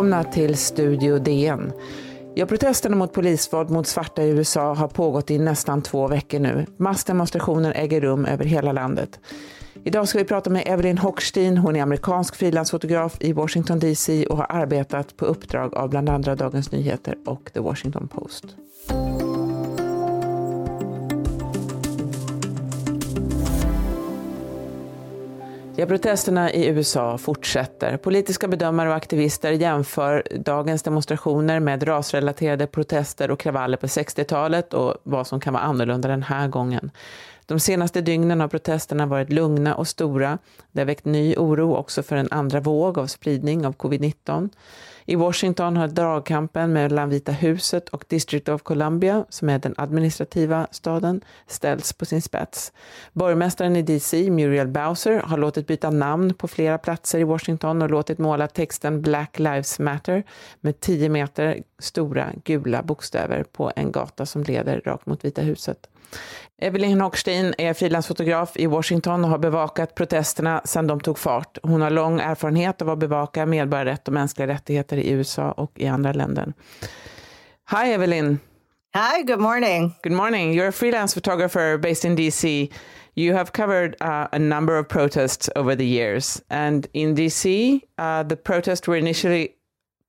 Välkomna till Studio DN. Ja, protesterna mot polisvåld mot svarta i USA har pågått i nästan två veckor nu. Massdemonstrationer äger rum över hela landet. Idag ska vi prata med Evelyn Hochstein. Hon är amerikansk frilansfotograf i Washington DC och har arbetat på uppdrag av bland andra Dagens Nyheter och The Washington Post. Ja, protesterna i USA fortsätter. Politiska bedömare och aktivister jämför dagens demonstrationer med rasrelaterade protester och kravaller på 60-talet och vad som kan vara annorlunda den här gången. De senaste dygnen har protesterna varit lugna och stora. Det har väckt ny oro också för en andra våg av spridning av covid-19. I Washington har dragkampen mellan Vita huset och District of Columbia, som är den administrativa staden, ställts på sin spets. Borgmästaren i DC, Muriel Bowser, har låtit byta namn på flera platser i Washington och låtit måla texten Black Lives Matter med 10 meter stora gula bokstäver på en gata som leder rakt mot Vita huset. Evelyn Hochstein är frilansfotograf i Washington och har bevakat protesterna sedan de tog fart. Hon har lång erfarenhet av att bevaka medborgarrätt och mänskliga rättigheter i USA och i andra länder. Hi Evelyn. Hi, good morning. Good morning. You're a freelance photographer based in DC. You have covered uh, a number of protests over the years. And in DC, uh, the protests were initially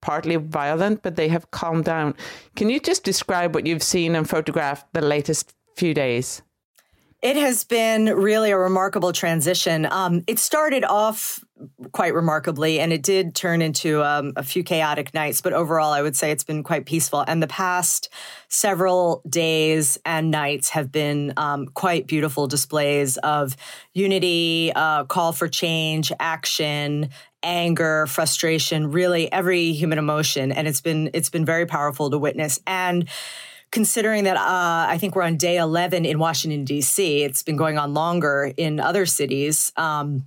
partly violent, but they have calmed down. Can you just describe what you've seen and photographed the latest few days? It has been really a remarkable transition. Um, it started off quite remarkably, and it did turn into um, a few chaotic nights. But overall, I would say it's been quite peaceful. And the past several days and nights have been um, quite beautiful displays of unity, uh, call for change, action, anger, frustration, really every human emotion. And it's been it's been very powerful to witness. And considering that uh, I think we're on day 11 in Washington, D.C., it's been going on longer in other cities. Um,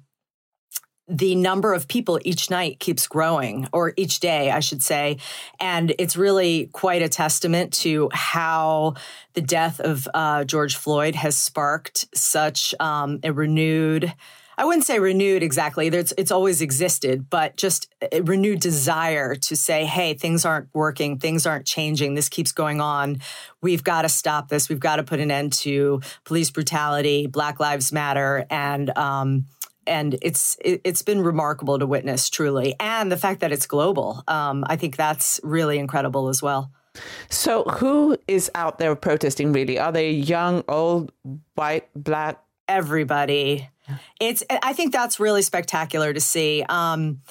the number of people each night keeps growing, or each day, I should say. And it's really quite a testament to how the death of uh, George Floyd has sparked such um, a renewed I wouldn't say renewed exactly. There's, it's always existed, but just a renewed desire to say, hey, things aren't working, things aren't changing, this keeps going on. We've got to stop this. We've got to put an end to police brutality, Black Lives Matter, and um, and it's it, has been remarkable to witness, truly, and the fact that it's global. Um, I think that's really incredible as well. So, who is out there protesting? Really, are they young, old, white, black? Everybody it's I think that's really spectacular to see. Um,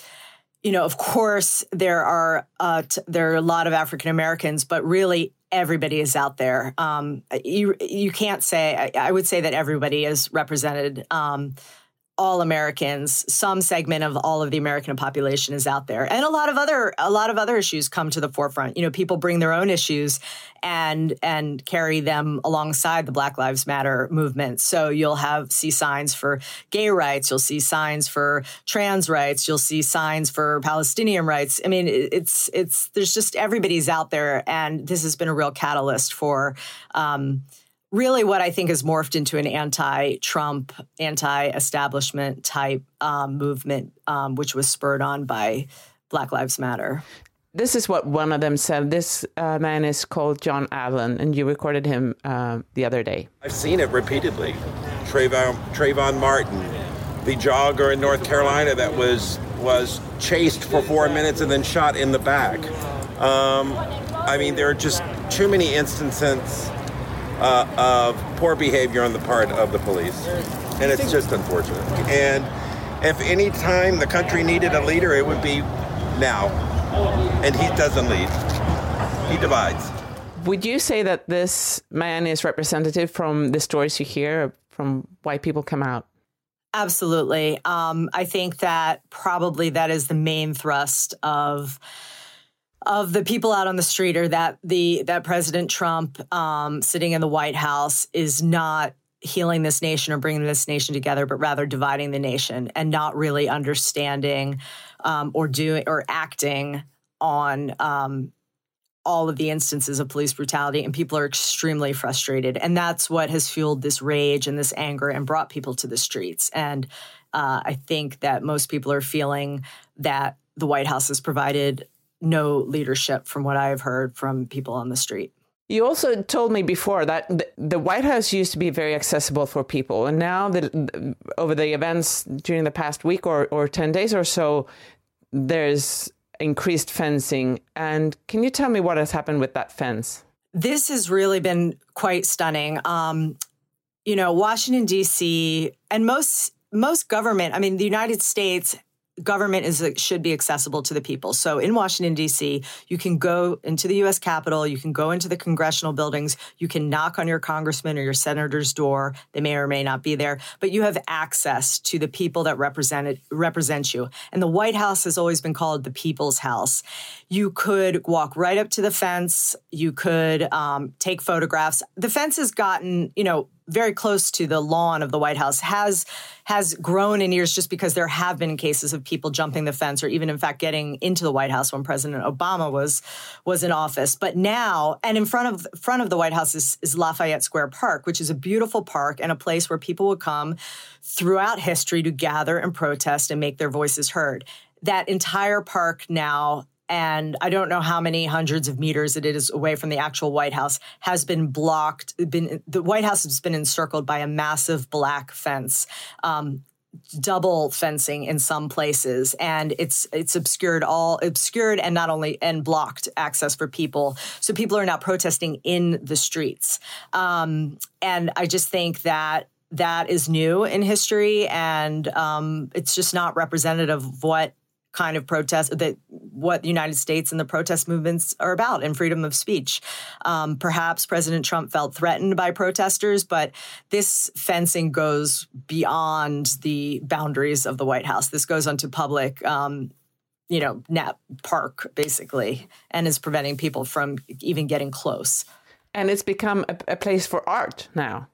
you know, of course, there are uh, t- there are a lot of African Americans, but really everybody is out there. Um, you you can't say I, I, would say that everybody is represented. Um, all Americans, some segment of all of the American population is out there. And a lot of other a lot of other issues come to the forefront. You know, people bring their own issues and and carry them alongside the Black Lives Matter movement. So you'll have see signs for gay rights, you'll see signs for trans rights, you'll see signs for Palestinian rights. I mean, it's it's there's just everybody's out there and this has been a real catalyst for um, really what I think has morphed into an anti-Trump, anti-establishment type um, movement, um, which was spurred on by Black Lives Matter. This is what one of them said. This uh, man is called John Allen, and you recorded him uh, the other day. I've seen it repeatedly. Trayvon, Trayvon Martin, the jogger in North Carolina that was was chased for four minutes and then shot in the back. Um, I mean, there are just too many instances uh, of poor behavior on the part of the police. And it's just unfortunate. And if any time the country needed a leader, it would be now. And he doesn't lead, he divides. Would you say that this man is representative from the stories you hear from why people come out? Absolutely. Um, I think that probably that is the main thrust of of the people out on the street are that the that President Trump um, sitting in the White House is not healing this nation or bringing this nation together, but rather dividing the nation and not really understanding um, or doing or acting on um, all of the instances of police brutality. And people are extremely frustrated, and that's what has fueled this rage and this anger and brought people to the streets. And uh, I think that most people are feeling that the White House has provided no leadership from what I have heard from people on the street. You also told me before that the White House used to be very accessible for people, and now the, over the events during the past week or, or 10 days or so, there's increased fencing. And can you tell me what has happened with that fence? This has really been quite stunning. Um, you know, Washington, D.C., and most most government, I mean, the United States government is should be accessible to the people. So in Washington D.C., you can go into the U.S. Capitol, you can go into the congressional buildings, you can knock on your congressman or your senator's door. They may or may not be there, but you have access to the people that represent represent you. And the White House has always been called the people's house. You could walk right up to the fence. You could um, take photographs. The fence has gotten, you know, very close to the lawn of the White House has has grown in years just because there have been cases of people jumping the fence or even in fact getting into the White House when President Obama was was in office. But now and in front of front of the White House is, is Lafayette Square Park, which is a beautiful park and a place where people would come throughout history to gather and protest and make their voices heard. That entire park now and I don't know how many hundreds of meters it is away from the actual White House, has been blocked. Been the White House has been encircled by a massive black fence. Um, double fencing in some places and it's it's obscured all obscured and not only and blocked access for people so people are now protesting in the streets um, and i just think that that is new in history and um, it's just not representative of what kind of protest that what the United States and the protest movements are about and freedom of speech. Um, perhaps President Trump felt threatened by protesters, but this fencing goes beyond the boundaries of the White House. This goes onto public. Um, you know, Nat Park, basically, and is preventing people from even getting close. And it's become a, a place for art now.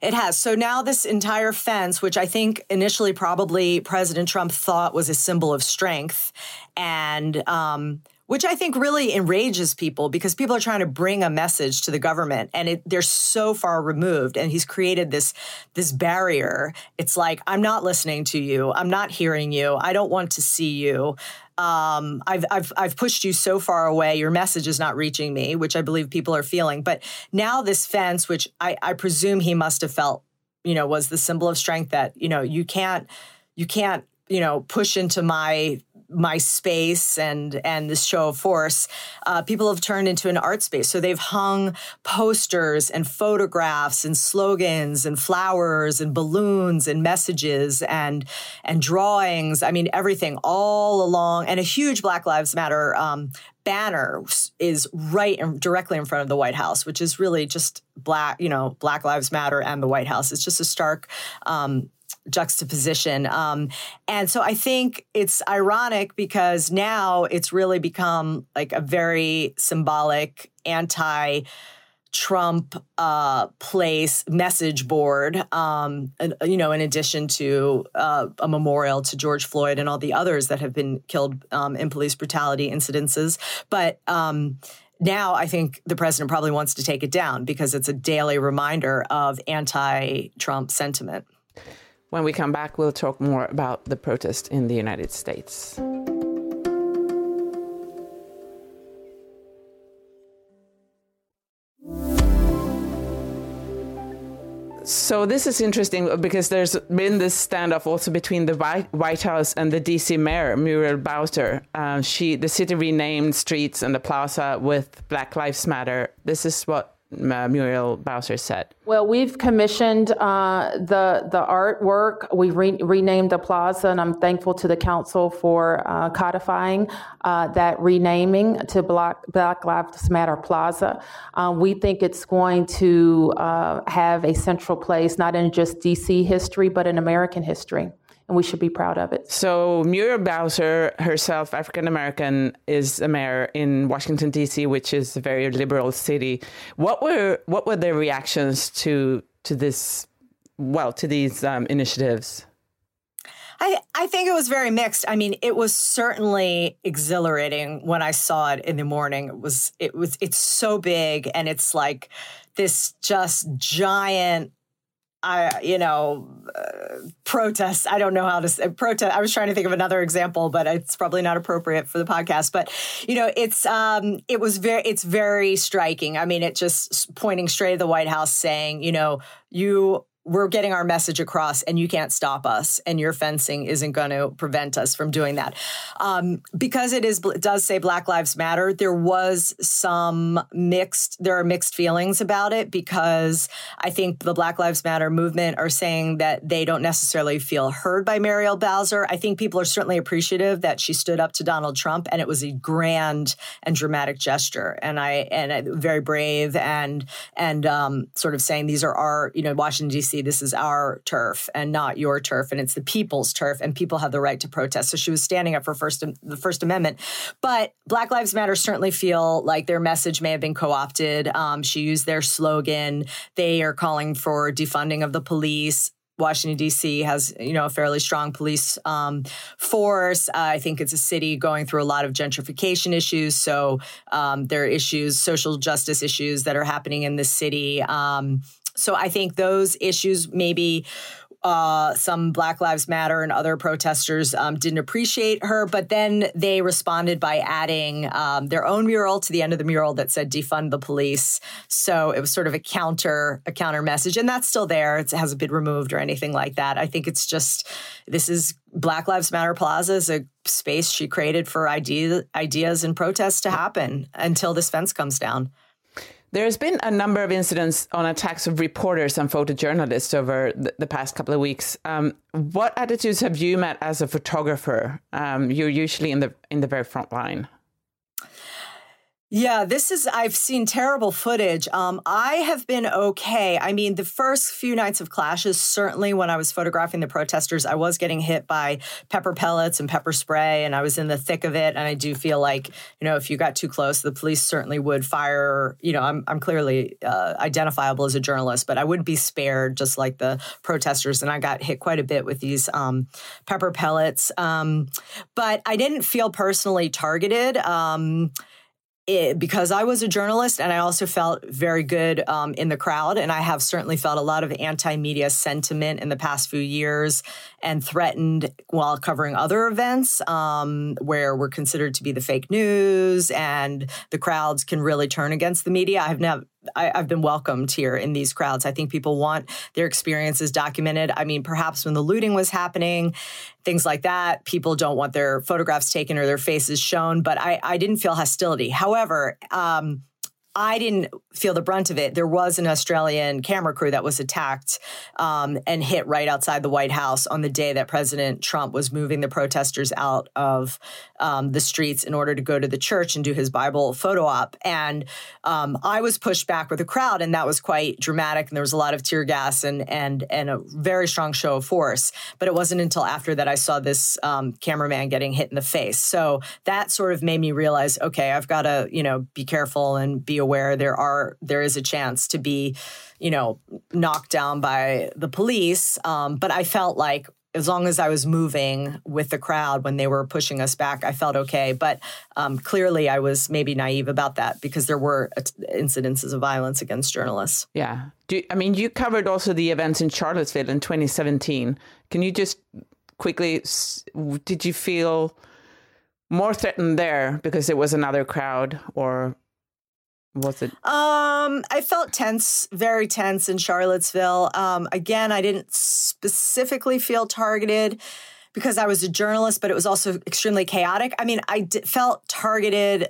It has. So now this entire fence, which I think initially probably President Trump thought was a symbol of strength, and um, which I think really enrages people because people are trying to bring a message to the government and it, they're so far removed and he's created this this barrier. It's like I'm not listening to you. I'm not hearing you. I don't want to see you. Um, I've, I've, I've pushed you so far away. Your message is not reaching me, which I believe people are feeling. But now this fence, which I, I presume he must have felt, you know, was the symbol of strength that, you know, you can't, you can't, you know, push into my my space and and this show of force, uh, people have turned into an art space. So they've hung posters and photographs and slogans and flowers and balloons and messages and and drawings. I mean everything all along, and a huge Black Lives Matter um, banner is right in, directly in front of the White House, which is really just black, you know, Black Lives Matter and the White House. It's just a stark um, juxtaposition. Um, and so I think it's ironic because now it's really become like a very symbolic anti. Trump uh, place message board, um, you know, in addition to uh, a memorial to George Floyd and all the others that have been killed um, in police brutality incidences. But um, now I think the president probably wants to take it down because it's a daily reminder of anti Trump sentiment. When we come back, we'll talk more about the protest in the United States. So this is interesting because there's been this standoff also between the White House and the DC mayor Muriel Bowser. Uh, she, the city renamed streets and the plaza with Black Lives Matter. This is what Muriel Bowser said? Well, we've commissioned uh, the the artwork. We re- renamed the plaza, and I'm thankful to the council for uh, codifying uh, that renaming to Black, Black Lives Matter Plaza. Uh, we think it's going to uh, have a central place, not in just DC history, but in American history and we should be proud of it. So Muriel Bowser herself, African American, is a mayor in Washington D.C., which is a very liberal city. What were what were the reactions to to this? Well, to these um, initiatives. I, I think it was very mixed. I mean, it was certainly exhilarating when I saw it in the morning. It was it was it's so big and it's like this just giant I, you know, uh, protests. I don't know how to say protest. I was trying to think of another example, but it's probably not appropriate for the podcast. But you know, it's um, it was very, it's very striking. I mean, it just pointing straight at the White House, saying, you know, you we're getting our message across and you can't stop us and your fencing isn't going to prevent us from doing that. Um, because it is it does say black lives matter there was some mixed there are mixed feelings about it because i think the black lives matter movement are saying that they don't necessarily feel heard by muriel bowser. I think people are certainly appreciative that she stood up to donald trump and it was a grand and dramatic gesture. And i and very brave and and um, sort of saying these are our you know washington d.c this is our turf and not your turf, and it's the people's turf, and people have the right to protest. So she was standing up for first the First Amendment. But Black Lives Matter certainly feel like their message may have been co-opted. Um, she used their slogan. They are calling for defunding of the police. Washington D.C. has you know a fairly strong police um, force. Uh, I think it's a city going through a lot of gentrification issues. So um, there are issues, social justice issues that are happening in the city. Um, so I think those issues maybe uh, some Black Lives Matter and other protesters um, didn't appreciate her, but then they responded by adding um, their own mural to the end of the mural that said "defund the police." So it was sort of a counter a counter message, and that's still there. It hasn't been removed or anything like that. I think it's just this is Black Lives Matter Plaza is a space she created for idea, ideas and protests to happen until this fence comes down. There's been a number of incidents on attacks of reporters and photojournalists over the, the past couple of weeks. Um, what attitudes have you met as a photographer? Um, you're usually in the in the very front line. Yeah, this is, I've seen terrible footage. Um, I have been okay. I mean, the first few nights of clashes, certainly when I was photographing the protesters, I was getting hit by pepper pellets and pepper spray, and I was in the thick of it. And I do feel like, you know, if you got too close, the police certainly would fire. You know, I'm, I'm clearly uh, identifiable as a journalist, but I wouldn't be spared just like the protesters. And I got hit quite a bit with these um, pepper pellets. Um, but I didn't feel personally targeted. Um, it, because I was a journalist and I also felt very good um, in the crowd. And I have certainly felt a lot of anti media sentiment in the past few years and threatened while covering other events um, where we're considered to be the fake news and the crowds can really turn against the media. I've never, I, have been welcomed here in these crowds. I think people want their experiences documented. I mean, perhaps when the looting was happening, things like that, people don't want their photographs taken or their faces shown. But I, I didn't feel hostility. However, um, I didn't feel the brunt of it. There was an Australian camera crew that was attacked um, and hit right outside the White House on the day that President Trump was moving the protesters out of um, the streets in order to go to the church and do his Bible photo op. And um, I was pushed back with the crowd, and that was quite dramatic. And there was a lot of tear gas and and and a very strong show of force. But it wasn't until after that I saw this um, cameraman getting hit in the face. So that sort of made me realize, okay, I've got to you know be careful and be aware there are there is a chance to be, you know, knocked down by the police. Um, but I felt like as long as I was moving with the crowd when they were pushing us back, I felt okay. But um, clearly, I was maybe naive about that because there were incidences of violence against journalists. Yeah. Do, I mean, you covered also the events in Charlottesville in 2017. Can you just quickly, did you feel more threatened there because it was another crowd or was it? Um, I felt tense, very tense in Charlottesville. Um, again, I didn't specifically feel targeted because I was a journalist, but it was also extremely chaotic. I mean, I d- felt targeted.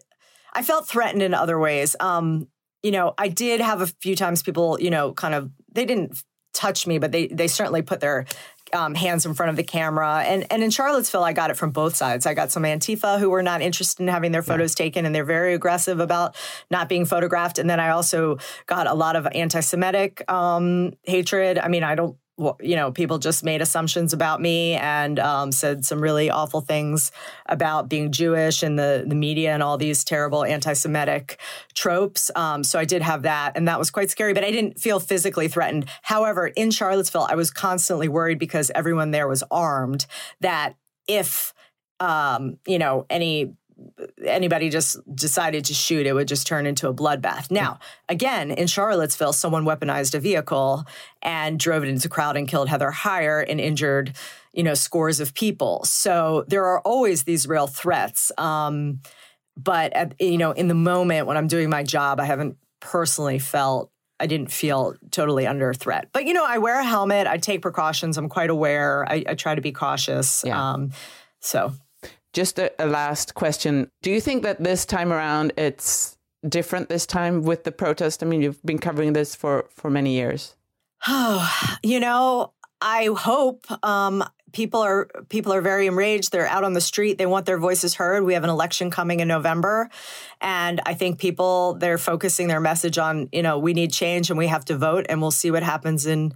I felt threatened in other ways. Um, you know, I did have a few times people, you know, kind of they didn't touch me, but they they certainly put their um, hands in front of the camera. And and in Charlottesville, I got it from both sides. I got some Antifa who were not interested in having their photos yeah. taken, and they're very aggressive about not being photographed. And then I also got a lot of anti-Semitic um, hatred. I mean, I don't you know, people just made assumptions about me and um, said some really awful things about being Jewish and the the media and all these terrible anti-Semitic tropes. Um, so I did have that, and that was quite scary. But I didn't feel physically threatened. However, in Charlottesville, I was constantly worried because everyone there was armed. That if um, you know any anybody just decided to shoot, it would just turn into a bloodbath. Now, again, in Charlottesville, someone weaponized a vehicle and drove it into the crowd and killed Heather Heyer and injured, you know, scores of people. So there are always these real threats. Um, but at, you know, in the moment when I'm doing my job, I haven't personally felt I didn't feel totally under threat. But you know, I wear a helmet. I take precautions. I'm quite aware. I, I try to be cautious. Yeah. Um, so, just a, a last question: Do you think that this time around it's different this time with the protest? I mean, you've been covering this for for many years. Oh, you know, I hope. Um, people are people are very enraged. They're out on the street. They want their voices heard. We have an election coming in november. And i think people they're focusing their message on you know we need change and we have to vote and we'll see what happens in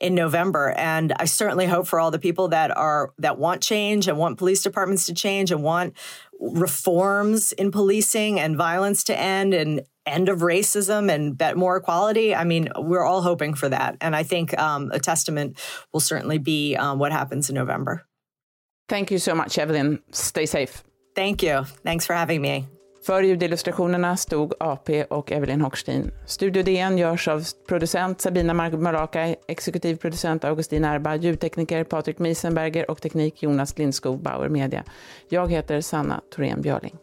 in november. And i certainly hope for all the people that are that want change and want police departments to change and want reforms in policing and violence to end and end of racism and bet more equality. I mean, we're all hoping for that. And I think um, a testament will certainly be um, what happens in November. Thank you so much, Evelyn. Stay safe. Thank you. Thanks for having me. För ljudillustrationerna stod AP och Evelyn Hockstein. Studio DN görs av producent Sabina Marmolaka, exekutiv producent Augustin Erba, ljudtekniker Patrik Miesenberger och teknik Jonas Lindskog Bauer Media. Jag heter Sanna Thorén Björling.